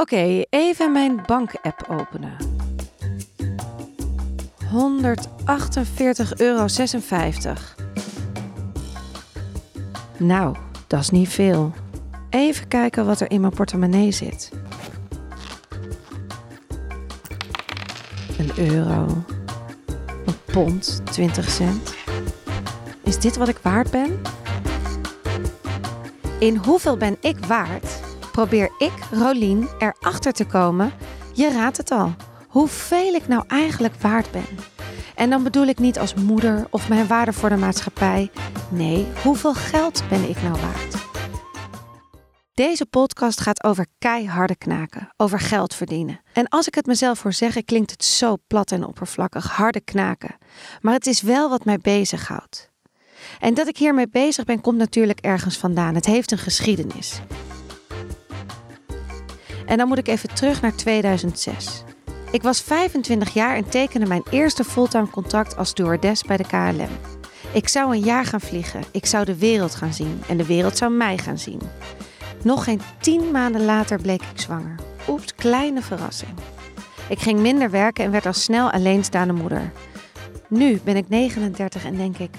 Oké, even mijn bank-app openen. 148,56 euro. Nou, dat is niet veel. Even kijken wat er in mijn portemonnee zit. Een euro. Een pond, 20 cent. Is dit wat ik waard ben? In hoeveel ben ik waard? Probeer ik, Rolien, erachter te komen. Je raadt het al. Hoeveel ik nou eigenlijk waard ben. En dan bedoel ik niet als moeder of mijn waarde voor de maatschappij. Nee, hoeveel geld ben ik nou waard? Deze podcast gaat over keiharde knaken, over geld verdienen. En als ik het mezelf hoor zeggen, klinkt het zo plat en oppervlakkig, harde knaken. Maar het is wel wat mij bezighoudt. En dat ik hiermee bezig ben, komt natuurlijk ergens vandaan. Het heeft een geschiedenis. En dan moet ik even terug naar 2006. Ik was 25 jaar en tekende mijn eerste fulltime contract als stewardess bij de KLM. Ik zou een jaar gaan vliegen, ik zou de wereld gaan zien en de wereld zou mij gaan zien. Nog geen tien maanden later bleek ik zwanger. Oeps, kleine verrassing. Ik ging minder werken en werd al snel alleenstaande moeder. Nu ben ik 39 en denk ik: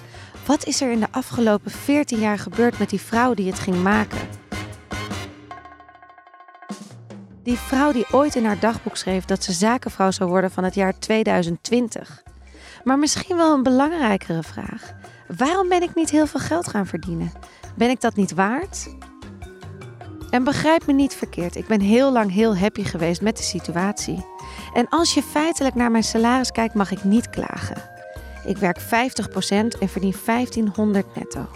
wat is er in de afgelopen 14 jaar gebeurd met die vrouw die het ging maken? Die vrouw die ooit in haar dagboek schreef dat ze zakenvrouw zou worden van het jaar 2020. Maar misschien wel een belangrijkere vraag. Waarom ben ik niet heel veel geld gaan verdienen? Ben ik dat niet waard? En begrijp me niet verkeerd, ik ben heel lang heel happy geweest met de situatie. En als je feitelijk naar mijn salaris kijkt, mag ik niet klagen. Ik werk 50% en verdien 1500 netto.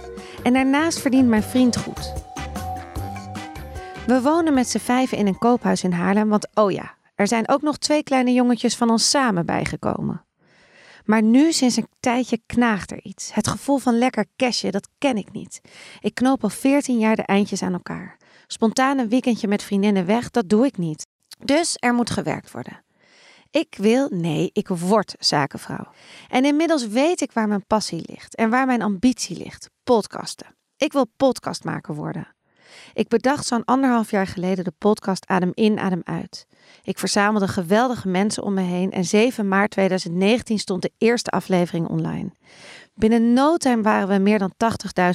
En daarnaast verdient mijn vriend goed. We wonen met z'n vijven in een koophuis in Haarlem, want oh ja, er zijn ook nog twee kleine jongetjes van ons samen bijgekomen. Maar nu, sinds een tijdje, knaagt er iets. Het gevoel van lekker cashje, dat ken ik niet. Ik knoop al 14 jaar de eindjes aan elkaar. Spontaan een weekendje met vriendinnen weg, dat doe ik niet. Dus er moet gewerkt worden. Ik wil, nee, ik word zakenvrouw. En inmiddels weet ik waar mijn passie ligt en waar mijn ambitie ligt: podcasten. Ik wil podcastmaker worden. Ik bedacht zo'n anderhalf jaar geleden de podcast Adem in, Adem uit. Ik verzamelde geweldige mensen om me heen en 7 maart 2019 stond de eerste aflevering online. Binnen no time waren we meer dan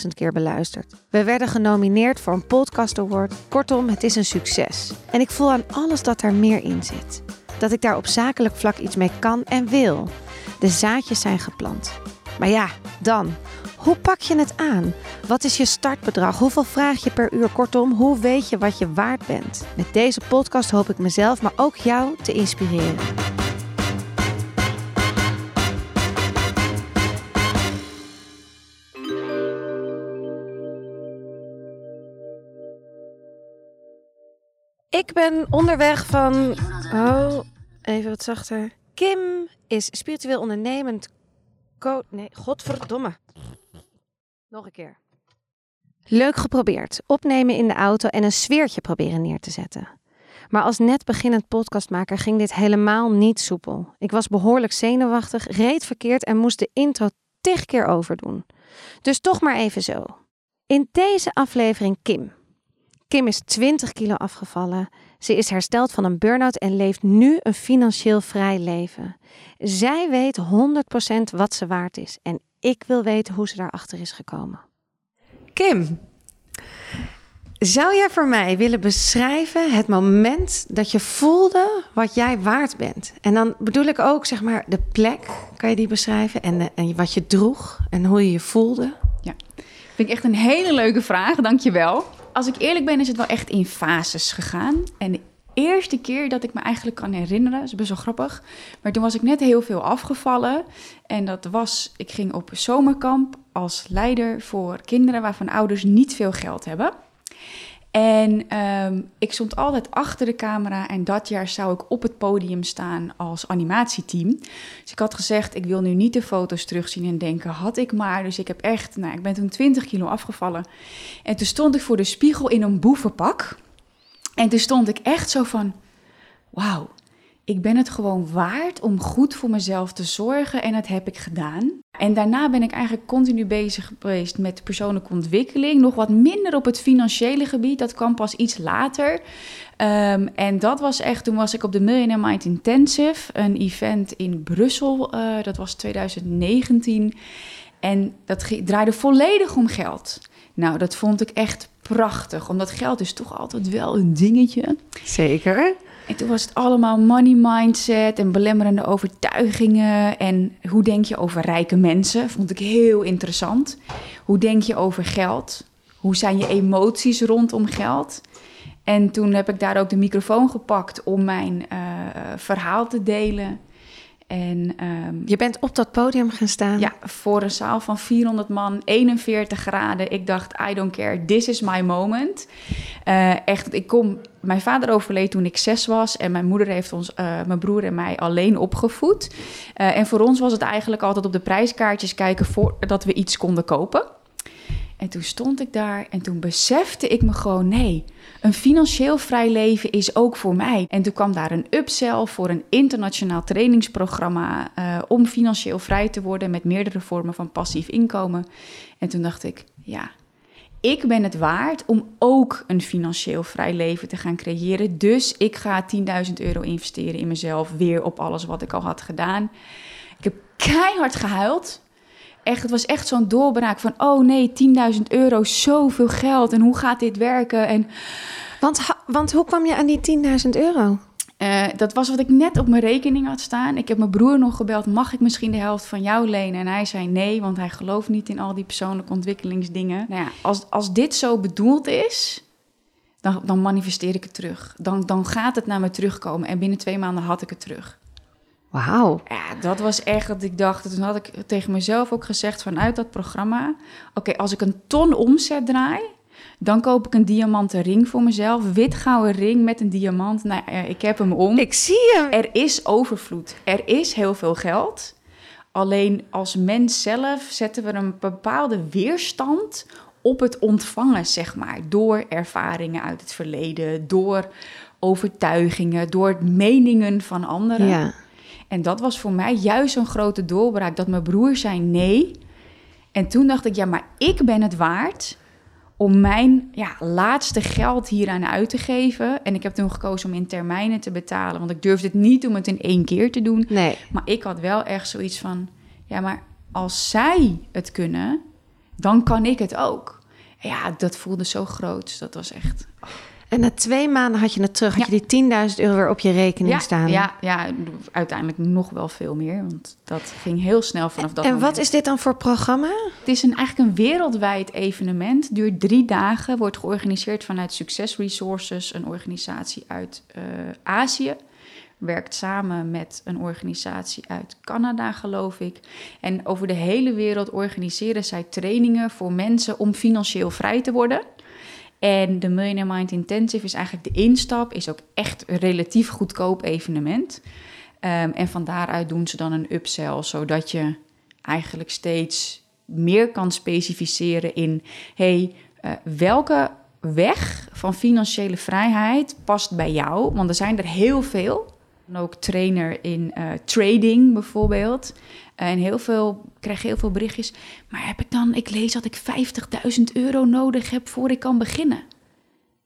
80.000 keer beluisterd. We werden genomineerd voor een Podcast Award. Kortom, het is een succes. En ik voel aan alles dat er meer in zit. Dat ik daar op zakelijk vlak iets mee kan en wil. De zaadjes zijn geplant. Maar ja, dan. Hoe pak je het aan? Wat is je startbedrag? Hoeveel vraag je per uur? Kortom, hoe weet je wat je waard bent? Met deze podcast hoop ik mezelf, maar ook jou te inspireren. Ik ben onderweg van. Oh, even wat zachter. Kim is spiritueel ondernemend. Nee, godverdomme. Nog een keer. Leuk geprobeerd. Opnemen in de auto en een sfeertje proberen neer te zetten. Maar als net beginnend podcastmaker ging dit helemaal niet soepel. Ik was behoorlijk zenuwachtig, reed verkeerd en moest de intro tig keer overdoen. Dus toch maar even zo. In deze aflevering Kim. Kim is 20 kilo afgevallen. Ze is hersteld van een burn-out en leeft nu een financieel vrij leven. Zij weet 100% wat ze waard is en ik wil weten hoe ze daarachter is gekomen. Kim, zou jij voor mij willen beschrijven het moment dat je voelde wat jij waard bent? En dan bedoel ik ook zeg maar de plek, kan je die beschrijven? En, en wat je droeg en hoe je je voelde? Ja, vind ik echt een hele leuke vraag, dankjewel. Als ik eerlijk ben, is het wel echt in fases gegaan. En de eerste keer dat ik me eigenlijk kan herinneren, is best wel grappig. Maar toen was ik net heel veel afgevallen. En dat was, ik ging op zomerkamp als leider voor kinderen waarvan ouders niet veel geld hebben. En ehm, ik stond altijd achter de camera en dat jaar zou ik op het podium staan als animatieteam. Dus ik had gezegd, ik wil nu niet de foto's terugzien en denken, had ik maar. Dus ik heb echt, nou, ik ben toen 20 kilo afgevallen. En toen stond ik voor de spiegel in een boevenpak. En toen stond ik echt zo van, wauw, ik ben het gewoon waard om goed voor mezelf te zorgen en dat heb ik gedaan. En daarna ben ik eigenlijk continu bezig geweest met persoonlijke ontwikkeling. Nog wat minder op het financiële gebied, dat kwam pas iets later. Ehm, en dat was echt, toen was ik op de Millionaire Mind Intensive, een event in Brussel. Uh, dat was 2019. En dat draaide volledig om geld. Nou, dat vond ik echt prachtig, omdat geld is toch altijd wel een dingetje. Zeker. En toen was het allemaal money mindset en belemmerende overtuigingen. En hoe denk je over rijke mensen? Vond ik heel interessant. Hoe denk je over geld? Hoe zijn je emoties rondom geld? En toen heb ik daar ook de microfoon gepakt om mijn uh, verhaal te delen. En, um, je bent op dat podium gaan staan? Ja, voor een zaal van 400 man, 41 graden. Ik dacht, I don't care, this is my moment. Uh, echt, ik kom... Mijn vader overleed toen ik zes was en mijn moeder heeft ons, uh, mijn broer en mij alleen opgevoed. Uh, en voor ons was het eigenlijk altijd op de prijskaartjes kijken voordat we iets konden kopen. En toen stond ik daar en toen besefte ik me gewoon, nee, een financieel vrij leven is ook voor mij. En toen kwam daar een upsell voor een internationaal trainingsprogramma uh, om financieel vrij te worden met meerdere vormen van passief inkomen. En toen dacht ik, ja, ik ben het waard om ook een financieel vrij leven te gaan creëren. Dus ik ga 10.000 euro investeren in mezelf, weer op alles wat ik al had gedaan. Ik heb keihard gehuild echt, het was echt zo'n doorbraak van... oh nee, 10.000 euro, zoveel geld en hoe gaat dit werken? En, want, want hoe kwam je aan die 10.000 euro? Uh, dat was wat ik net op mijn rekening had staan. Ik heb mijn broer nog gebeld: mag ik misschien de helft van jou lenen? En hij zei nee, want hij gelooft niet in al die persoonlijke ontwikkelingsdingen. Nou ja, als, als dit zo bedoeld is, dan, dan manifesteer ik het terug. Dan, dan gaat het naar me terugkomen. En binnen twee maanden had ik het terug. Wauw. Ja, dat was echt dat ik dacht. Toen had ik tegen mezelf ook gezegd vanuit dat programma: Oké, als ik een ton omzet draai, dan koop ik een diamanten ring voor mezelf. Wit gouden ring met een diamant. Nou, ik heb hem om. Ik zie hem. Er is overvloed. Er is heel veel geld. Alleen als mens zelf zetten we een bepaalde weerstand op het ontvangen, zeg maar. Door ervaringen uit het verleden, door overtuigingen, door meningen van anderen. Ja. En dat was voor mij juist een grote doorbraak. Dat mijn broer zei nee. En toen dacht ik, ja, maar ik ben het waard om mijn ja, laatste geld hieraan uit te geven. En ik heb toen gekozen om in termijnen te betalen. Want ik durfde het niet om het in één keer te doen. Nee. Maar ik had wel echt zoiets van... Ja, maar als zij het kunnen, dan kan ik het ook. Ja, dat voelde zo groot. Dat was echt... En na twee maanden had je het terug. Had je die 10.000 euro weer op je rekening staan? Ja, ja, uiteindelijk nog wel veel meer. Want dat ging heel snel vanaf dat En moment. wat is dit dan voor programma? Het is een, eigenlijk een wereldwijd evenement. Duurt drie dagen. Wordt georganiseerd vanuit Success Resources. Een organisatie uit uh, Azië. Werkt samen met een organisatie uit Canada, geloof ik. En over de hele wereld organiseren zij trainingen voor mensen om financieel vrij te worden. En de Millionaire Mind Intensive is eigenlijk de instap, is ook echt een relatief goedkoop evenement. Um, en van daaruit doen ze dan een upsell, zodat je eigenlijk steeds meer kan specificeren in: hey, uh, welke weg van financiële vrijheid past bij jou? Want er zijn er heel veel. En ook trainer in uh, trading bijvoorbeeld. En heel veel, ik krijg heel veel berichtjes. Maar heb ik dan, ik lees dat ik 50.000 euro nodig heb voor ik kan beginnen.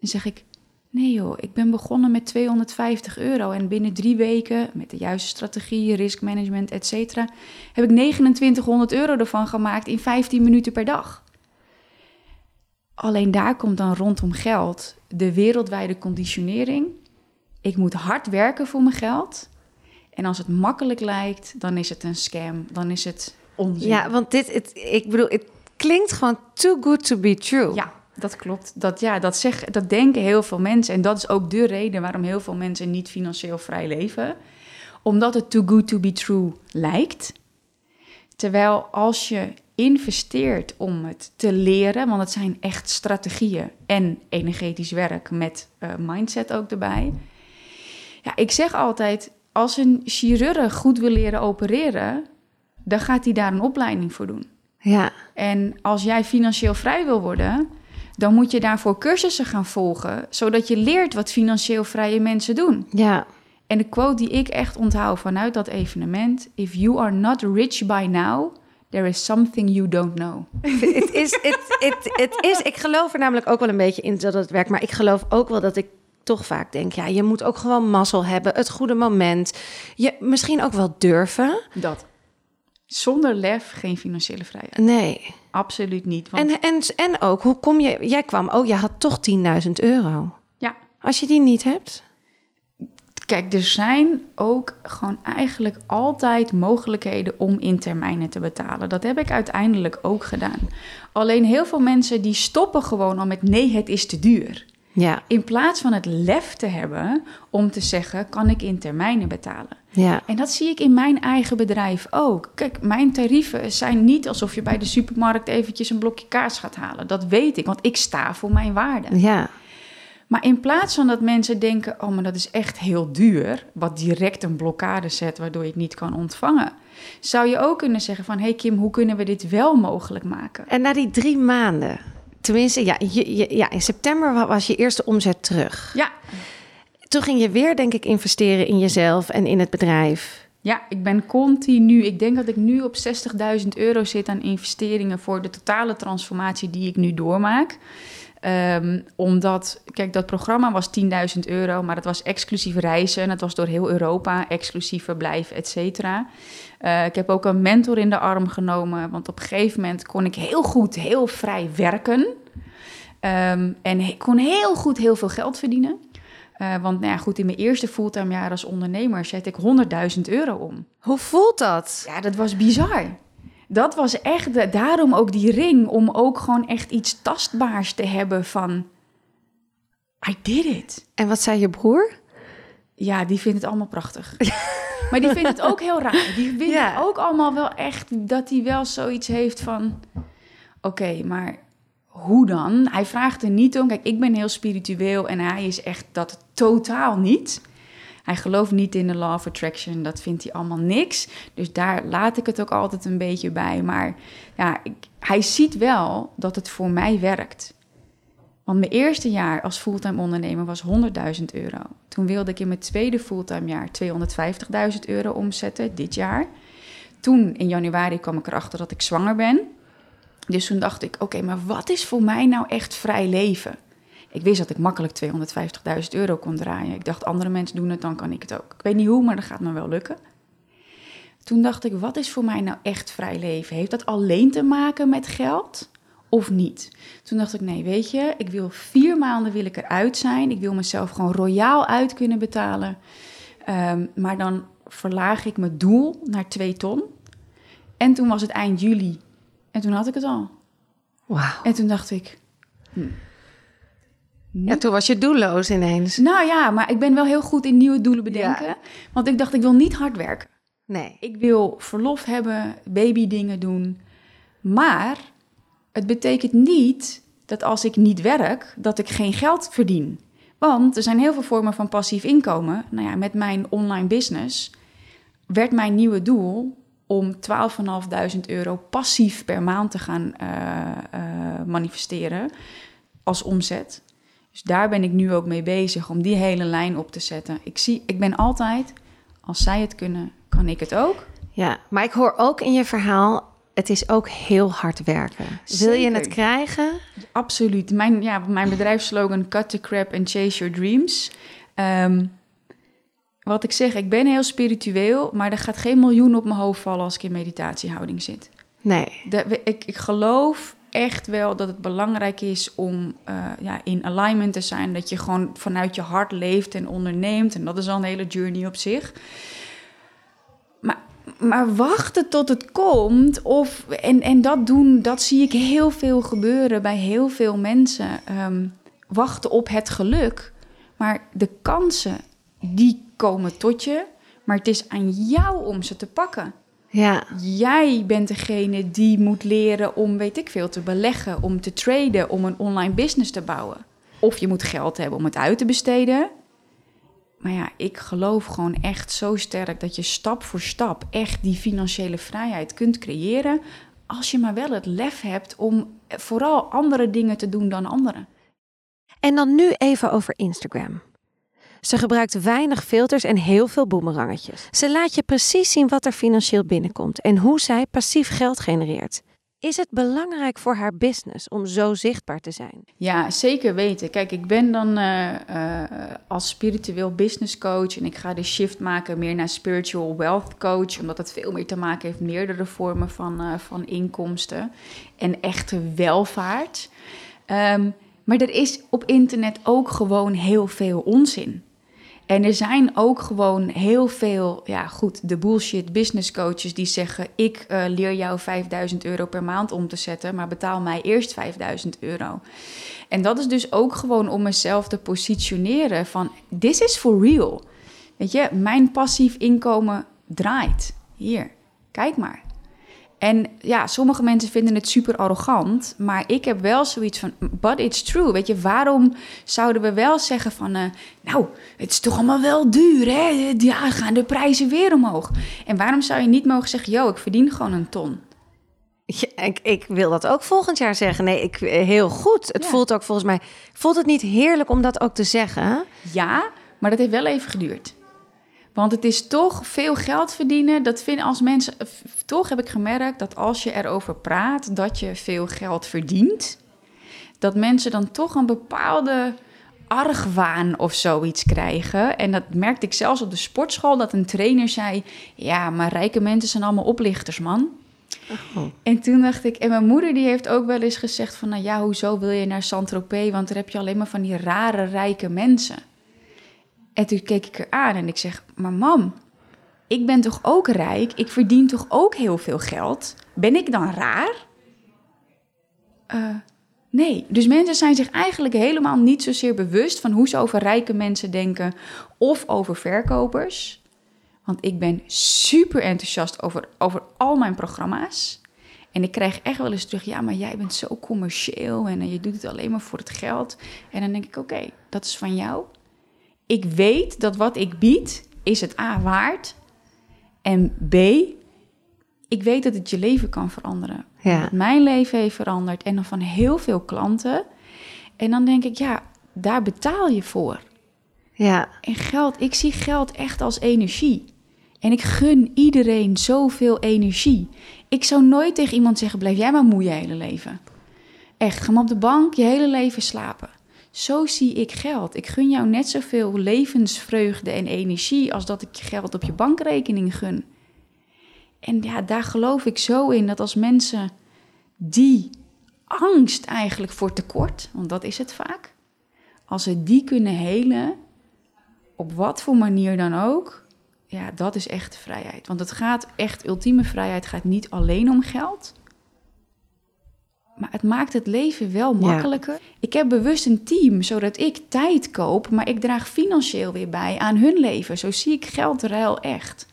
Dan zeg ik, nee joh, ik ben begonnen met 250 euro. En binnen drie weken, met de juiste strategie, riskmanagement, et cetera, heb ik 2900 euro ervan gemaakt in 15 minuten per dag. Alleen daar komt dan rondom geld de wereldwijde conditionering. Ik moet hard werken voor mijn geld. En als het makkelijk lijkt, dan is het een scam. Dan is het onzin. Ja, want dit, het, ik bedoel, het klinkt gewoon too good to be true. Ja, dat klopt. Dat, ja, dat, zeg, dat denken heel veel mensen. En dat is ook de reden waarom heel veel mensen niet financieel vrij leven. Omdat het too good to be true lijkt. Terwijl als je investeert om het te leren, want het zijn echt strategieën en energetisch werk met uh, mindset ook erbij. Ja, ik zeg altijd, als een chirurg goed wil leren opereren, dan gaat hij daar een opleiding voor doen. Ja. En als jij financieel vrij wil worden, dan moet je daarvoor cursussen gaan volgen, zodat je leert wat financieel vrije mensen doen. Ja. En de quote die ik echt onthoud vanuit dat evenement: If you are not rich by now, there is something you don't know. Het is, het, het, het is, ik geloof er namelijk ook wel een beetje in dat het werkt. Maar ik geloof ook wel dat ik toch vaak denk, ja, je moet ook gewoon mazzel hebben, het goede moment. Je misschien ook wel durven. Dat. Zonder lef geen financiële vrijheid. Nee. Absoluut niet. Want En, en, en ook, hoe kom je... Jij kwam, oh, je had toch 10.000 euro. ja, Als je die niet hebt... Kijk, er zijn ook gewoon eigenlijk altijd mogelijkheden om in termijnen te betalen. Dat heb ik uiteindelijk ook gedaan. Alleen heel veel mensen die stoppen gewoon al met nee, het is te duur. Ja, In plaats van het lef te hebben om te zeggen, kan ik in termijnen betalen? ja, En dat zie ik in mijn eigen bedrijf ook. Kijk, mijn tarieven zijn niet alsof je bij de supermarkt eventjes een blokje kaas gaat halen. Dat weet ik, want ik sta voor mijn waarde. ja. Maar in plaats van dat mensen denken, oh, maar dat is echt heel duur, wat direct een blokkade zet waardoor je het niet kan ontvangen, zou je ook kunnen zeggen van, hey Kim, hoe kunnen we dit wel mogelijk maken? En na die drie maanden... Tenminste, ja, je, je- ja, in september wa- was je eerste omzet terug. Ja, Toen ging je weer, denk ik, investeren in jezelf en in het bedrijf. ja, ik ben continu, ik denk dat ik nu op 60.000 euro zit aan investeringen voor de totale transformatie die ik nu doormaak. Ehm, omdat, kijk, dat programma was 10.000 euro, maar het was exclusief reizen. En het was door heel Europa, exclusief verblijf, et cetera. Eh, ik heb ook een mentor in de arm genomen, want op een gegeven moment kon ik heel goed, heel vrij werken. Ehm, en ik kon heel goed heel veel geld verdienen. Eh, want nou ja, goed, in mijn eerste fulltime jaar als ondernemer zet ik 100.000 euro om. Hoe voelt dat? Ja, dat was bizar. Dat was echt, de- daarom ook die ring, om ook gewoon echt iets tastbaars te hebben van, I did it. En wat zei je broer? Ja, die vindt het allemaal prachtig. maar die vindt het ook heel raar. Die vindt Ja. ook allemaal wel echt dat hij wel zoiets heeft van... Oké, maar hoe dan? Hij vraagt er niet om. Kijk, ik ben heel spiritueel en hij is echt dat totaal niet. Hij gelooft niet in de law of attraction. Dat vindt hij allemaal niks. Dus daar laat ik het ook altijd een beetje bij. Maar ja, ik, hij ziet wel dat het voor mij werkt. Want mijn eerste jaar als fulltime ondernemer was 100.000 euro. Toen wilde ik in mijn tweede fulltime jaar 250.000 euro omzetten, dit jaar. Toen in januari kwam ik erachter dat ik zwanger ben. Dus toen dacht ik, oké, maar wat is voor mij nou echt vrij leven? Ik wist dat ik makkelijk 250.000 euro kon draaien. Ik dacht, andere mensen doen het, dan kan ik het ook. Ik weet niet hoe, maar dat gaat me wel lukken. Toen dacht ik, wat is voor mij nou echt vrij leven? Heeft dat alleen te maken met geld of niet? Toen dacht ik, nee, weet je, ik wil vier maanden wil ik eruit zijn. Ik wil mezelf gewoon royaal uit kunnen betalen. Ehm, maar dan verlaag ik mijn doel naar twee ton. En toen was het eind juli. En toen had ik het al. Wauw. En toen dacht ik, Ja, toen was je doelloos ineens. nou ja, maar ik ben wel heel goed in nieuwe doelen bedenken. Want ik dacht, ik wil niet hard werken. Nee. Ik wil verlof hebben, babydingen doen. Maar het betekent niet dat als ik niet werk, dat ik geen geld verdien. Want er zijn heel veel vormen van passief inkomen. Nou ja, met mijn online business werd mijn nieuwe doel om 12.500 euro passief per maand te gaan eh, eh, manifesteren als omzet. Dus daar ben ik nu ook mee bezig om die hele lijn op te zetten. Ik, zie, ik ben altijd, als zij het kunnen, kan ik het ook. Ja, maar ik hoor ook in je verhaal, het is ook heel hard werken. Wil je het krijgen? Absoluut. Mijn, ja, mijn bedrijfsslogan Cut the crap and chase your dreams. Ehm, wat ik zeg, ik ben heel spiritueel, maar er gaat geen miljoen op mijn hoofd vallen als ik in meditatiehouding zit. Nee. De, ik, ik geloof echt wel dat het belangrijk is om eh, ja, in alignment te zijn. Dat je gewoon vanuit je hart leeft en onderneemt. En dat is al een hele journey op zich. Maar, maar wachten tot het komt. Of, en, en dat doen, dat zie ik heel veel gebeuren bij heel veel mensen. Ehm, wachten op het geluk. Maar de kansen, die komen tot je. Maar het is aan jou om ze te pakken. Ja, Jij bent degene die moet leren om, weet ik veel, te beleggen, om te traden, om een online business te bouwen. Of je moet geld hebben om het uit te besteden. Maar ja, ik geloof gewoon echt zo sterk dat je stap voor stap echt die financiële vrijheid kunt creëren. Als je maar wel het lef hebt om vooral andere dingen te doen dan anderen. En dan nu even over Instagram. Ze gebruikt weinig filters en heel veel boemerangetjes. Ze laat je precies zien wat er financieel binnenkomt en hoe zij passief geld genereert. Is het belangrijk voor haar business om zo zichtbaar te zijn? Ja, zeker weten. Kijk, ik ben dan uh, uh, als spiritueel business coach en ik ga de shift maken meer naar spiritual wealth coach, omdat het veel meer te maken heeft met meerdere vormen van, uh, van inkomsten en echte welvaart. Um, maar er is op internet ook gewoon heel veel onzin. En er zijn ook gewoon heel veel, ja goed, de bullshit business coaches die zeggen: Ik uh, leer jou 5000 euro per maand om te zetten, maar betaal mij eerst 5000 euro. En dat is dus ook gewoon om mezelf te positioneren van: This is for real. Weet je, mijn passief inkomen draait. Hier, kijk maar. En ja, sommige mensen vinden het super arrogant, maar ik heb wel zoiets van, but it's true. Weet je, waarom zouden we wel zeggen van, uh, nou, het is toch allemaal wel duur, hè? Ja, gaan de prijzen weer omhoog. En waarom zou je niet mogen zeggen, yo, ik verdien gewoon een ton? Ja, ik, ik, wil dat ook volgend jaar zeggen. Nee, ik, heel goed. Het voelt ook volgens mij, voelt het niet heerlijk om dat ook te zeggen? Ja, maar dat heeft wel even geduurd. Want het is toch veel geld verdienen. Dat vinden als mensen. Toch heb ik gemerkt dat als je erover praat dat je veel geld verdient, dat mensen dan toch een bepaalde argwaan of zoiets krijgen. En dat merkte ik zelfs op de sportschool, dat een trainer zei: Ja, maar rijke mensen zijn allemaal oplichters, man. Oh. En toen dacht ik, en mijn moeder die heeft ook wel eens gezegd van, nou ja, hoezo wil je naar Saint-Tropez? Want daar heb je alleen maar van die rare rijke mensen. En toen keek ik er aan en ik zeg: Maar mam, ik ben toch ook rijk? Ik verdien toch ook heel veel geld? Ben ik dan raar? Uh, nee. Dus mensen zijn zich eigenlijk helemaal niet zozeer bewust van hoe ze over rijke mensen denken of over verkopers. Want ik ben super enthousiast over, over al mijn programma's. En ik krijg echt wel eens terug, ja, maar jij bent zo commercieel en je doet het alleen maar voor het geld. En dan denk ik, oké, dat is van jou ik weet dat wat ik bied, is het A waard. En B, ik weet dat het je leven kan veranderen. Ja. mijn leven heeft veranderd en dan van heel veel klanten. En dan denk ik, ja, daar betaal je voor. Ja. En geld, ik zie geld echt als energie. En ik gun iedereen zoveel energie. Ik zou nooit tegen iemand zeggen: blijf jij maar moe je hele leven. Echt, ga maar op de bank je hele leven slapen. Zo zie ik geld. Ik gun jou net zoveel levensvreugde en energie als dat ik je geld op je bankrekening gun. En ja, daar geloof ik zo in dat als mensen die angst eigenlijk voor tekort, want dat is het vaak, als ze die kunnen helen, op wat voor manier dan ook, ja, dat is echt vrijheid. Want het gaat echt, ultieme vrijheid gaat niet alleen om geld. Maar het maakt het leven wel makkelijker. Ik heb bewust een team, zodat ik tijd koop, maar ik draag financieel weer bij aan hun leven. Zo zie ik geldruil echt.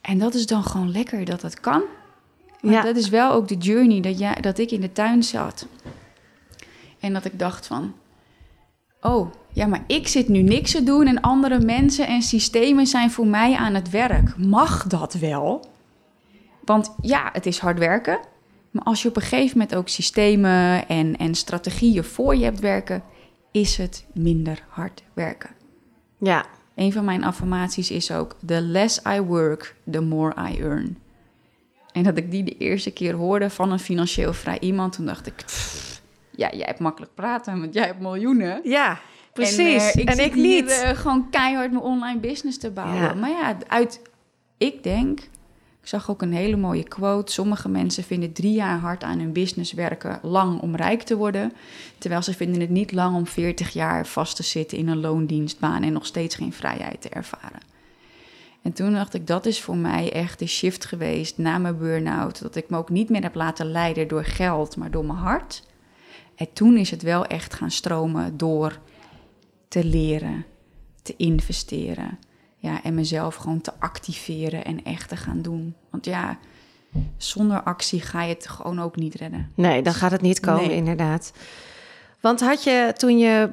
En dat is dan gewoon lekker dat het kan. ja. dat is wel ook de journey dat, jij, dat ik in de tuin zat. En dat ik dacht van, oh, ja, maar ik zit nu niks te doen en andere mensen en systemen zijn voor mij aan het werk. Mag dat wel? Want ja, het is hard werken. Maar als je op een gegeven moment ook systemen en, en strategieën voor je hebt werken, is het minder hard werken. Ja. Een van mijn affirmaties is ook: The less I work, the more I earn. En dat ik die de eerste keer hoorde van een financieel vrij iemand, toen dacht ik: Ja, jij hebt makkelijk praten, want jij hebt miljoenen. Ja, precies. En, uh, ik, ik niet. Uh, gewoon keihard mijn online business te bouwen. Ja. Maar ja, uit, ik denk ik zag ook een hele mooie quote. Sommige mensen vinden drie jaar hard aan hun business werken lang om rijk te worden. Terwijl ze vinden het niet lang om 40 jaar vast te zitten in een loondienstbaan en nog steeds geen vrijheid te ervaren. En toen dacht ik, dat is voor mij echt de shift geweest na mijn burn-out. Dat ik me ook niet meer heb laten leiden door geld, maar door mijn hart. En toen is het wel echt gaan stromen door te leren, te investeren ja, en mezelf gewoon te activeren en echt te gaan doen. Want ja, zonder actie ga je het gewoon ook niet redden. Nee, dan gaat het niet komen, inderdaad. Want had je toen je.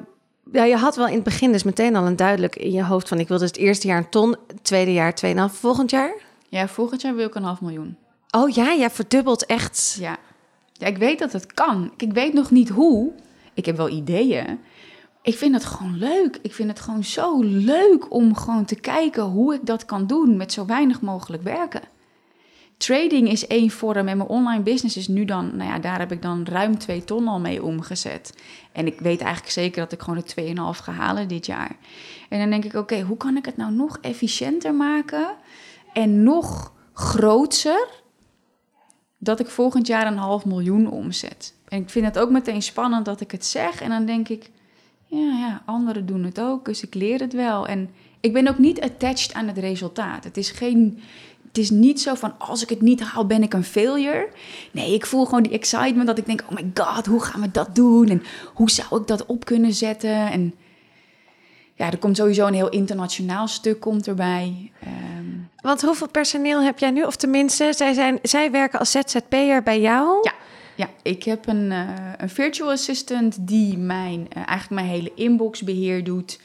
Ja, je had wel in het begin dus meteen al een duidelijk in je hoofd van... ik wil dus het eerste jaar een ton, tweede jaar 2,5, volgend jaar? Ja, volgend jaar wil ik een half miljoen. Oh ja, jij verdubbelt echt. Ja. ja, ik weet dat het kan. Ik weet nog niet hoe. Ik heb wel ideeën. Ik vind het gewoon leuk. Ik vind het gewoon zo leuk om gewoon te kijken hoe ik dat kan doen met zo weinig mogelijk werken. Trading is één vorm en mijn online business is nu dan, nou ja, daar heb ik dan ruim twee ton al mee omgezet. En ik weet eigenlijk zeker dat ik gewoon de 2,5 ga halen dit jaar. En dan denk ik, oké, hoe kan ik het nou nog efficiënter maken en nog groter, dat ik volgend jaar een half miljoen omzet. En ik vind het ook meteen spannend dat ik het zeg en dan denk ik, ja, ja, anderen doen het ook, dus ik leer het wel. En ik ben ook niet attached aan het resultaat. Het is geen het is niet zo van als ik het niet haal, ben ik een failure. Nee, ik voel gewoon die excitement dat ik denk: oh my god, hoe gaan we dat doen? En hoe zou ik dat op kunnen zetten? En ja, er komt sowieso een heel internationaal stuk komt erbij. Um, Want hoeveel personeel heb jij nu? Of tenminste, zij, zijn, zij werken als ZZP'er bij jou? Ja. Ja, ik heb een, uh, een virtual assistant die mijn, uh, eigenlijk mijn hele inboxbeheer doet.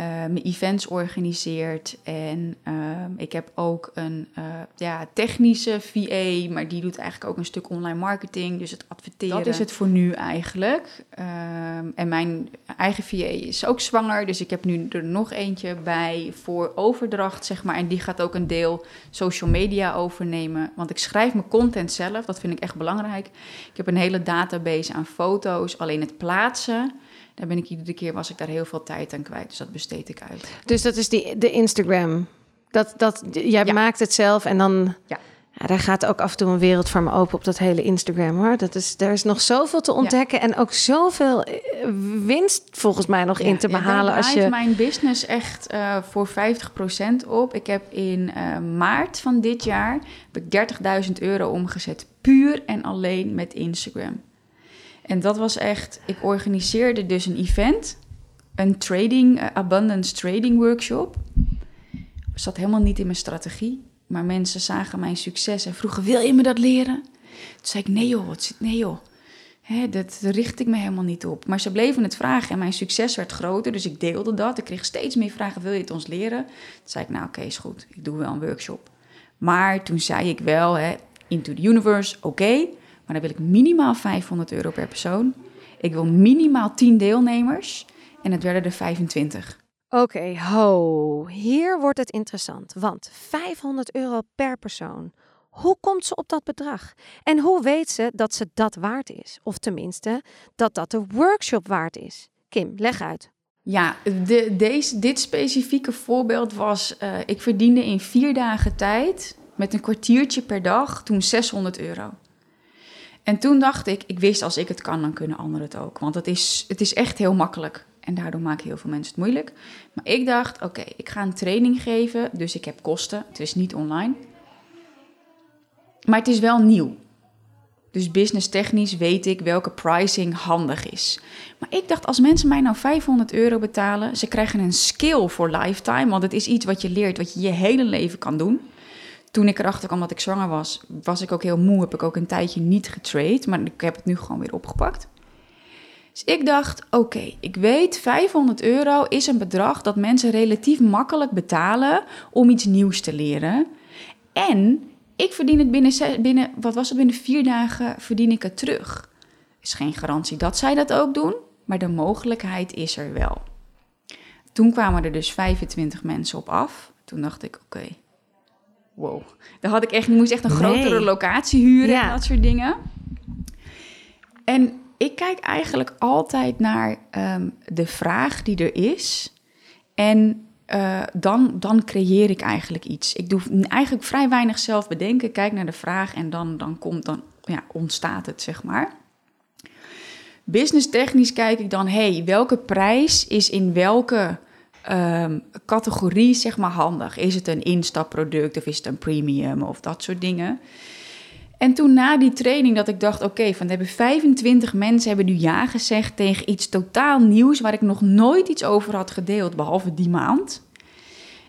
Uh, mijn events organiseert. En uh, ik heb ook een uh, ja, technische VA, maar die doet eigenlijk ook een stuk online marketing. Dus het adverteren. Dat is het voor nu eigenlijk. Ehm, en mijn eigen VA is ook zwanger, dus ik heb nu er nog eentje bij voor overdracht, zeg maar. En die gaat ook een deel social media overnemen. Want ik schrijf mijn content zelf, dat vind ik echt belangrijk. Ik heb een hele database aan foto's, alleen het plaatsen daar ben ik iedere keer was ik daar heel veel tijd aan kwijt. Dus dat besteed ik uit. Dus dat is die, de Instagram. Dat, dat, jij maakt het zelf en dan. Ja. Ja, daar gaat ook af en toe een wereld voor me open op dat hele Instagram hoor. Dat is, er is nog zoveel te ontdekken en ook zoveel eh, winst volgens mij nog in te behalen. als je mijn business echt uh, voor 50% op. Ik heb in uh, maart van dit jaar heb ik 30.000 euro omgezet. Puur en alleen met Instagram. En dat was echt, ik organiseerde dus een event, een trading, uh, abundance trading workshop. Zat helemaal niet in mijn strategie, maar mensen zagen mijn succes en vroegen: Wil je me dat leren? Toen zei ik: Nee joh, wat, nee joh. Dat richt ik me helemaal niet op. Maar ze bleven het vragen en mijn succes werd groter, dus ik deelde dat. Ik kreeg steeds meer vragen: Wil je het ons leren? Toen zei ik: Nou, oké, is goed. Ik doe wel een workshop. Maar toen zei ik wel: Into the universe, oké. Maar dan wil ik minimaal 500 euro per persoon. Ik wil minimaal 10 deelnemers. En het werden er 25. Oké, ho. Hier wordt het interessant. Want 500 euro per persoon. Hoe komt ze op dat bedrag? En hoe weet ze dat ze dat waard is? Of tenminste, dat dat de workshop waard is? Kim, leg uit. Ja, de, deze, dit specifieke voorbeeld was: uh, ik verdiende in vier dagen tijd met een kwartiertje per dag toen 600 euro. En toen dacht ik, ik wist als ik het kan, dan kunnen anderen het ook. Want het is, het is echt heel makkelijk. En daardoor maken heel veel mensen het moeilijk. Maar ik dacht, oké, ik ga een training geven. Dus ik heb kosten. Het is niet online. Maar het is wel nieuw. Dus business technisch weet ik welke pricing handig is. Maar ik dacht, als mensen mij nou 500 euro betalen, ze krijgen een skill voor lifetime. Want het is iets wat je leert, wat je je hele leven kan doen toen ik erachter kwam dat ik zwanger was, was ik ook heel moe. Heb ik ook een tijdje niet getrade, maar ik heb het nu gewoon weer opgepakt. Dus ik dacht, oké, ik weet 500 euro is een bedrag dat mensen relatief makkelijk betalen om iets nieuws te leren. En ik verdien het binnen, binnen wat was het, binnen vier dagen verdien ik het terug. Is geen garantie dat zij dat ook doen, maar de mogelijkheid is er wel. Toen kwamen er dus 25 mensen op af. Toen dacht ik, oké, wow. Daar had ik echt, moest echt een grotere locatie huren en dat soort dingen. En ik kijk eigenlijk altijd naar um, de vraag die er is. En uh, dan, dan creëer ik eigenlijk iets. Ik doe eigenlijk vrij weinig zelf bedenken. Kijk naar de vraag en dan, dan, komt, dan ja, ontstaat het, zeg maar. Business technisch kijk ik dan, hey, welke prijs is in welke um, categorie zeg maar handig. Is het een instapproduct of is het een premium of dat soort dingen. En toen na die training dat ik dacht, oké, van hebben 25 mensen hebben nu ja gezegd tegen iets totaal nieuws waar ik nog nooit iets over had gedeeld, behalve die maand.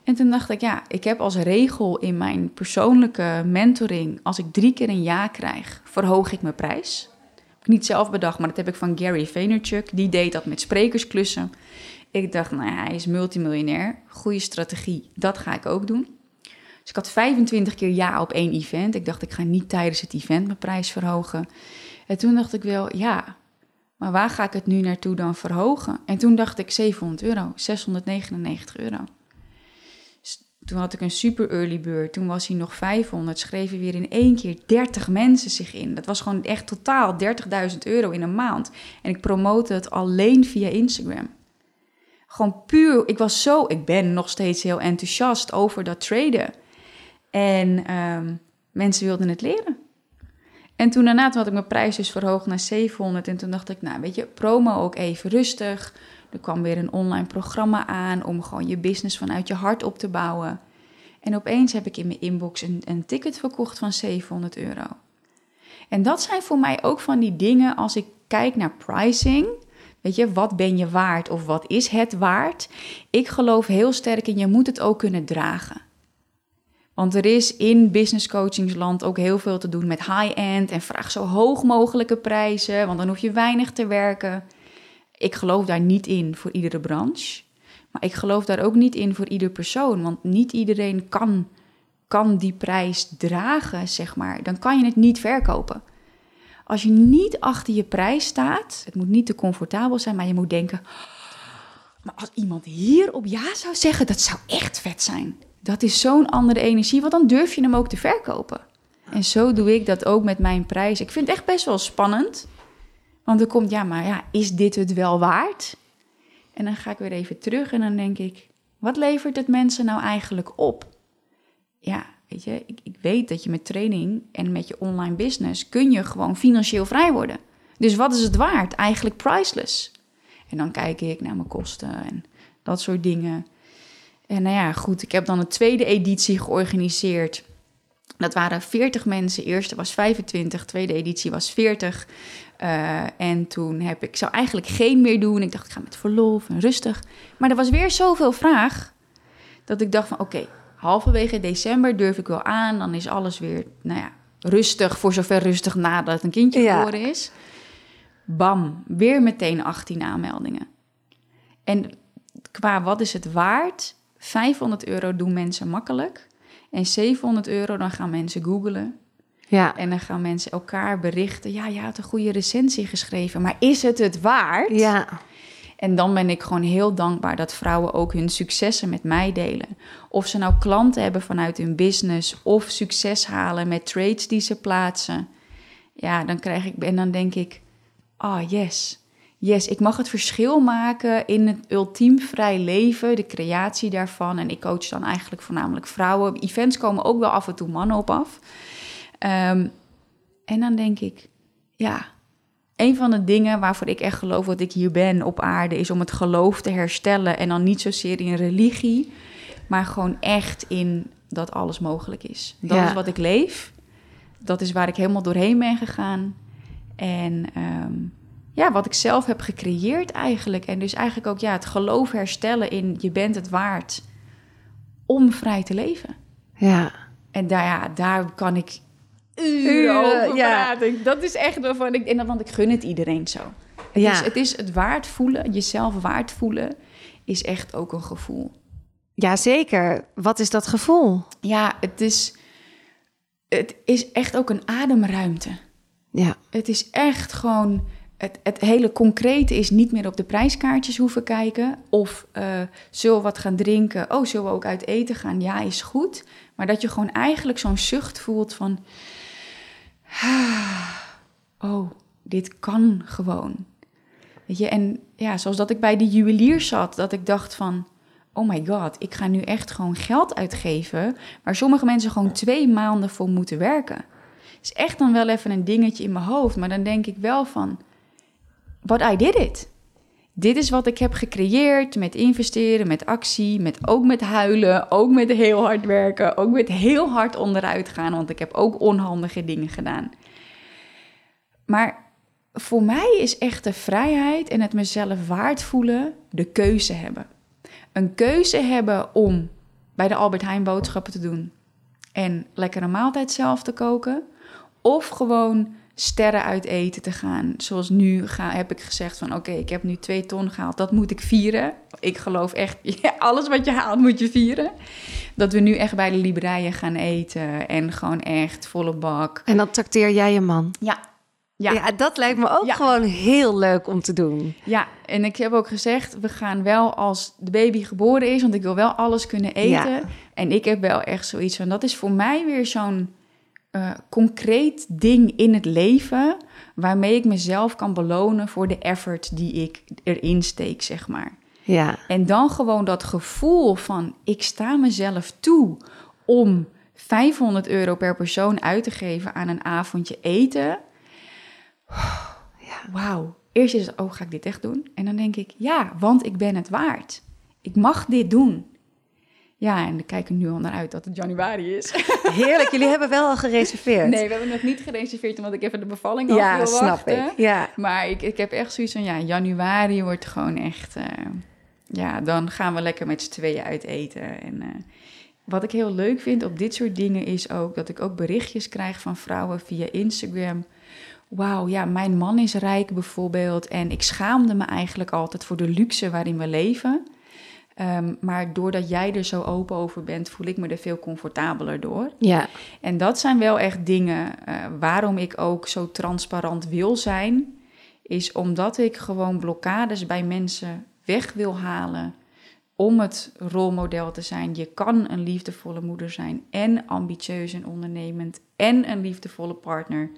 En toen dacht ik, ja, ik heb als regel in mijn persoonlijke mentoring, als ik drie keer een ja krijg, verhoog ik mijn prijs. Niet zelf bedacht, maar dat heb ik van Gary Vaynerchuk. Die deed dat met sprekersklussen. Ik dacht, nou ja, hij is multimiljonair. Goede strategie, dat ga ik ook doen. Dus ik had 25 keer ja op één event. Ik dacht, ik ga niet tijdens het event mijn prijs verhogen. En toen dacht ik wel, ja, Maar waar ga ik het nu naartoe dan verhogen? En toen dacht ik 700 euro, 699 euro. Toen had ik een super early bird. Toen was hij nog 500. Schreven weer in één keer 30 mensen zich in. Dat was gewoon echt totaal 30.000 euro in een maand. En ik promote het alleen via Instagram. Gewoon puur, ik was zo, ik ben nog steeds heel enthousiast over dat traden. En ehm, mensen wilden het leren. En toen daarna had ik mijn prijs dus verhoogd naar 700. En toen dacht ik, nou weet je, promo ook even rustig. Er kwam weer een online programma aan om gewoon je business vanuit je hart op te bouwen. En opeens heb ik in mijn inbox een, een ticket verkocht van 700 euro. En dat zijn voor mij ook van die dingen als ik kijk naar pricing. Weet je, wat ben je waard of wat is het waard? Ik geloof heel sterk in je moet het ook kunnen dragen. Want er is in business coachingsland ook heel veel te doen met high-end en vraag zo hoog mogelijke prijzen, want dan hoef je weinig te werken. Ik geloof daar niet in voor iedere branche, maar ik geloof daar ook niet in voor ieder persoon, want niet iedereen kan, kan die prijs dragen, zeg maar. Dan kan je het niet verkopen. Als je niet achter je prijs staat, het moet niet te comfortabel zijn, maar je moet denken, maar als iemand hier op ja zou zeggen, dat zou echt vet zijn dat is zo'n andere energie, want dan durf je hem ook te verkopen. En zo doe ik dat ook met mijn prijs. Ik vind het echt best wel spannend. Want er komt, ja, maar ja, is dit het wel waard? En dan ga ik weer even terug en dan denk ik, wat levert het mensen nou eigenlijk op? Ja, weet je, ik, ik weet dat je met training en met je online business kun je gewoon financieel vrij worden. Dus wat is het waard? Eigenlijk priceless. En dan kijk ik naar mijn kosten en dat soort dingen. En nou ja, goed, ik heb dan een tweede editie georganiseerd. Dat waren 40 mensen. De eerste was 25, de tweede editie was 40. Uh, eh, en toen heb ik, zou eigenlijk geen meer doen. Ik dacht, ik ga met verlof en rustig. Maar er was weer zoveel vraag dat ik dacht van oké, halverwege december durf ik wel aan. Dan is alles weer, nou ja, rustig, voor zover rustig nadat een kindje geboren is. Bam, weer meteen 18 aanmeldingen. En qua wat is het waard, 500 euro doen mensen makkelijk. En 700 euro, dan gaan mensen googlen. Ja. En dan gaan mensen elkaar berichten. Ja, je had een goede recensie geschreven, maar is het het waard? Ja. En dan ben ik gewoon heel dankbaar dat vrouwen ook hun successen met mij delen. Of ze nou klanten hebben vanuit hun business of succes halen met trades die ze plaatsen. Ja, dan krijg ik en dan denk ik, ah oh yes yes, ik mag het verschil maken in het ultiem vrij leven, de creatie daarvan. En ik coach dan eigenlijk voornamelijk vrouwen. Events komen ook wel af en toe mannen op af. Ehm, en dan denk ik, ja, een van de dingen waarvoor ik echt geloof dat ik hier ben op aarde, is om het geloof te herstellen. En dan niet zozeer in religie, maar gewoon echt in dat alles mogelijk is. Dat is wat ik leef. Dat is waar ik helemaal doorheen ben gegaan. En um, ja, wat ik zelf heb gecreëerd eigenlijk. En dus eigenlijk ook ja, het geloof herstellen in je bent het waard om vrij te leven. Ja. En daar, ja, daar kan ik uren over ja. praten. Dat is echt waarvan ik... En want ik gun het iedereen zo. Het, ja. is, het is het waard voelen, jezelf waard voelen, is echt ook een gevoel. Ja, zeker. Wat is dat gevoel? Ja, het is, het is echt ook een ademruimte. Ja. Het is echt gewoon het, het, hele concrete is niet meer op de prijskaartjes hoeven kijken. Of uh, zullen we wat gaan drinken? Oh, zullen we ook uit eten gaan? Ja, is goed. Maar dat je gewoon eigenlijk zo'n zucht voelt van... Oh, dit kan gewoon. Weet je, en ja, zoals dat ik bij die juwelier zat, dat ik dacht van... Oh my god, ik ga nu echt gewoon geld uitgeven... waar sommige mensen gewoon twee maanden voor moeten werken. is echt dan wel even een dingetje in mijn hoofd. Maar dan denk ik wel van but I did it. Dit is wat ik heb gecreëerd met investeren, met actie, met ook met huilen, ook met heel hard werken, ook met heel hard onderuit gaan, want ik heb ook onhandige dingen gedaan. Maar voor mij is echt de vrijheid en het mezelf waard voelen de keuze hebben. Een keuze hebben om bij de Albert Heijn boodschappen te doen en lekkere maaltijd zelf te koken. Of gewoon sterren uit eten te gaan. Zoals nu ga, heb ik gezegd van oké, ik heb nu twee ton gehaald. Dat moet ik vieren. Ik geloof echt, alles wat je haalt moet je vieren. Dat we nu echt bij de Libreien gaan eten. En gewoon echt volle bak. En dan tacteer jij je man? Ja. Ja. Ja. dat lijkt me ook Ja. gewoon heel leuk om te doen. Ja, en ik heb ook gezegd, we gaan wel als de baby geboren is, want ik wil wel alles kunnen eten. Ja. En ik heb wel echt zoiets van, dat is voor mij weer zo'n eh, concreet ding in het leven, waarmee ik mezelf kan belonen voor de effort die ik erin steek, zeg maar. Ja, En dan gewoon dat gevoel van, ik sta mezelf toe om 500 euro per persoon uit te geven aan een avondje eten. Wauw. Eerst is het, oh, ga ik dit echt doen? En dan denk ik, ja, want ik ben het waard. Ik mag dit doen. Ja, en we kijken nu al naar uit dat het januari is. heerlijk. Jullie hebben wel al gereserveerd. Nee, we hebben nog niet gereserveerd, omdat ik even de bevalling af ja, wil snap wachten. ik. Ja. Maar ik, ik heb echt zoiets van, ja, januari wordt gewoon echt... eh, ja, dan gaan we lekker met z'n tweeën uit eten. En eh, wat ik heel leuk vind op dit soort dingen is ook... dat ik ook berichtjes krijg van vrouwen via Instagram. Wauw, ja, mijn man is rijk bijvoorbeeld. En ik schaamde me eigenlijk altijd voor de luxe waarin we leven. Ehm, maar doordat jij er zo open over bent, voel ik me er veel comfortabeler door. Ja. En dat zijn wel echt dingen eh, waarom ik ook zo transparant wil zijn. Is omdat ik gewoon blokkades bij mensen weg wil halen. Om het rolmodel te zijn. Je kan een liefdevolle moeder zijn. En ambitieus en ondernemend. En een liefdevolle partner.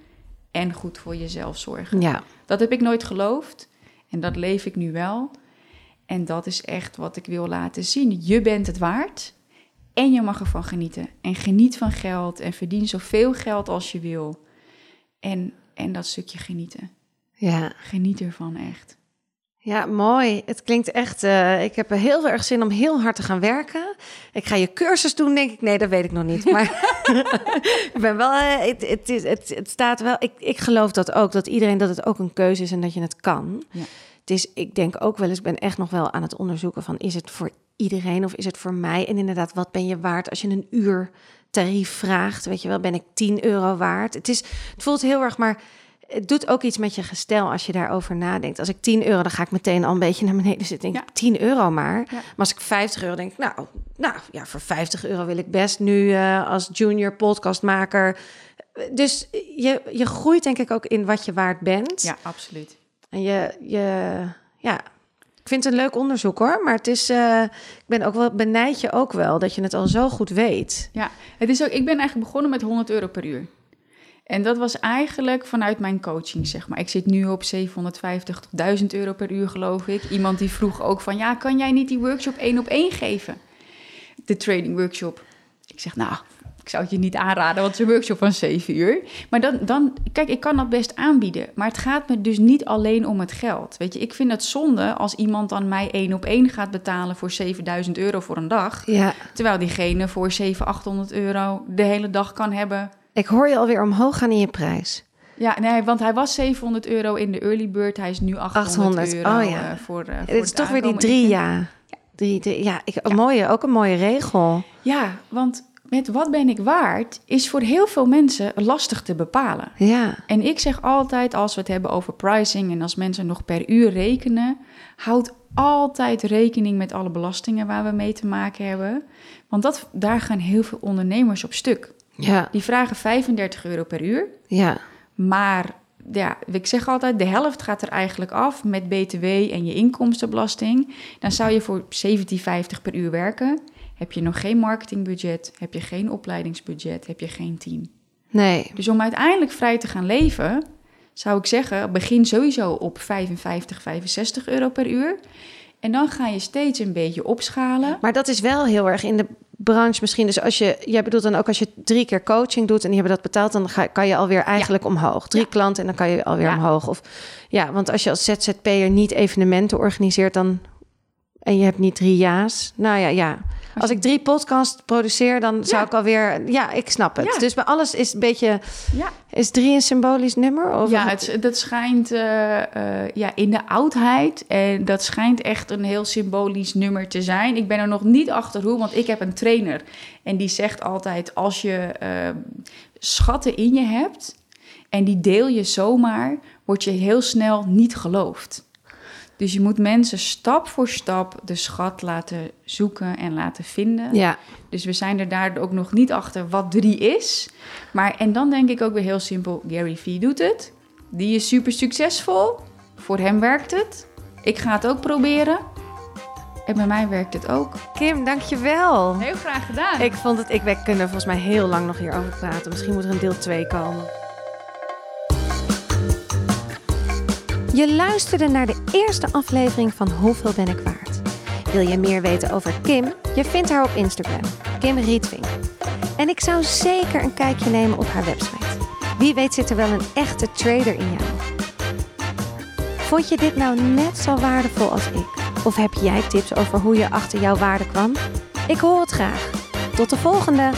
En goed voor jezelf zorgen. Ja. Dat heb ik nooit geloofd. En dat leef ik nu wel. En dat is echt wat ik wil laten zien. Je bent het waard. En je mag ervan genieten. En geniet van geld. En verdien zoveel geld als je wil. En, en dat stukje genieten. Ja. Geniet ervan echt. Ja, mooi. Het klinkt echt. eh, ik heb er heel erg zin om heel hard te gaan werken. Ik ga je cursus doen, denk ik. Nee, dat weet ik nog niet. Maar ik ben wel. eh, het, het, is- het, het staat wel. Ik, ik geloof dat ook. Dat iedereen dat het ook een keuze is en dat je het kan. Ja. Het is. Ik denk ook wel eens. Ik ben echt nog wel aan het onderzoeken van. Is het voor iedereen of is het voor mij? En inderdaad, wat ben je waard als je een uur tarief vraagt? Weet je wel, ben ik 10 euro waard? Het is. Het voelt heel erg, maar het doet ook iets met je gestel als je daarover nadenkt. Als ik 10 euro, dan ga ik meteen al een beetje naar beneden zitten. Denk ik, 10 euro maar. Ja. Maar als ik 50 euro denk, nou, nou ja, voor 50 euro wil ik best nu eh, als junior podcastmaker. Dus je, je groeit denk ik ook in wat je waard bent. Ja, absoluut. En je, je, ja, ik vind het een leuk onderzoek hoor. Maar het is, eh, ik ben ook wel, benijd je ook wel dat je het al zo goed weet. Ja, het is ook, ik ben eigenlijk begonnen met 100 euro per uur. En dat was eigenlijk vanuit mijn coaching, zeg maar. Ik zit nu op 750 tot 1000 euro per uur, geloof ik. Iemand die vroeg ook van, ja, kan jij niet die workshop één op één geven? De trading workshop. Ik zeg, nou, zou het je niet aanraden, want het is een workshop van 7 uur. Maar dan, dan, kijk, ik kan dat best aanbieden. Maar het gaat me dus niet alleen om het geld. Weet je, ik vind het zonde als iemand dan mij één op één gaat betalen voor 7000 euro voor een dag. Ja, Terwijl diegene voor 700, 800 euro de hele dag kan hebben. ik hoor je alweer omhoog gaan in je prijs. Ja, nee, want hij was 700 euro in de early bird. Hij is nu 800, 800, euro oh ja. eh, voor, eh, voor Het is toch weer die drie jaar. Drie, drie, ja, ik, een Mooie, ook een mooie regel. Ja, want met wat ben ik waard is voor heel veel mensen lastig te bepalen. Ja, En ik zeg altijd, als we het hebben over pricing en als mensen nog per uur rekenen, houd altijd rekening met alle belastingen waar we mee te maken hebben. Want dat, daar gaan heel veel ondernemers op stuk. ja, Die vragen 35 euro per uur. ja. Maar ja, ik zeg altijd, de helft gaat er eigenlijk af met BTW en je inkomstenbelasting. Dan zou je voor 17,50 per uur werken. Heb je nog geen marketingbudget, heb je geen opleidingsbudget, heb je geen team. Nee, Dus om uiteindelijk vrij te gaan leven, zou ik zeggen, begin sowieso op 55, 65 euro per uur. En dan ga je steeds een beetje opschalen. maar dat is wel heel erg in de branche misschien. Dus als je, jij bedoelt dan ook als je drie keer coaching doet en die hebben dat betaald, dan ga, kan je alweer eigenlijk omhoog. Drie Ja. klanten en dan kan je alweer Ja. omhoog. Of ja, want als je als ZZP'er niet evenementen organiseert, dan en je hebt niet drie ja's. Nou ja, ja. Als ik drie podcasts produceer, dan zou Ja. ik alweer. Ja, ik snap het. Ja. Dus bij alles is een beetje. Ja, Is drie een symbolisch nummer? Of ja het, dat schijnt eh, eh, ja, in de oudheid. En dat schijnt echt een heel symbolisch nummer te zijn. Ik ben er nog niet achter hoe, want ik heb een trainer. En die zegt altijd: als je eh, schatten in je hebt en die deel je zomaar, word je heel snel niet geloofd. Dus je moet mensen stap voor stap de schat laten zoeken en laten vinden. Ja, Dus we zijn er daar ook nog niet achter wat drie is. Maar en dan denk ik ook weer heel simpel: Gary Vee doet het. Die is super succesvol. Voor hem werkt het. Ik ga het ook proberen. En bij mij werkt het ook. Kim, dankjewel. Heel graag gedaan. Ik vond het, ik, wij kunnen volgens mij heel lang nog hierover praten. Misschien moet er een deel 2 komen. Je luisterde naar de eerste aflevering van Hoeveel ben ik waard? Wil je meer weten over Kim? Je vindt haar op Instagram, Kim Rietving. En ik zou zeker een kijkje nemen op haar website. Wie weet zit er wel een echte trader in jou. Vond je dit nou net zo waardevol als ik? Of heb jij tips over hoe je achter jouw waarde kwam? Ik hoor het graag. Tot de volgende!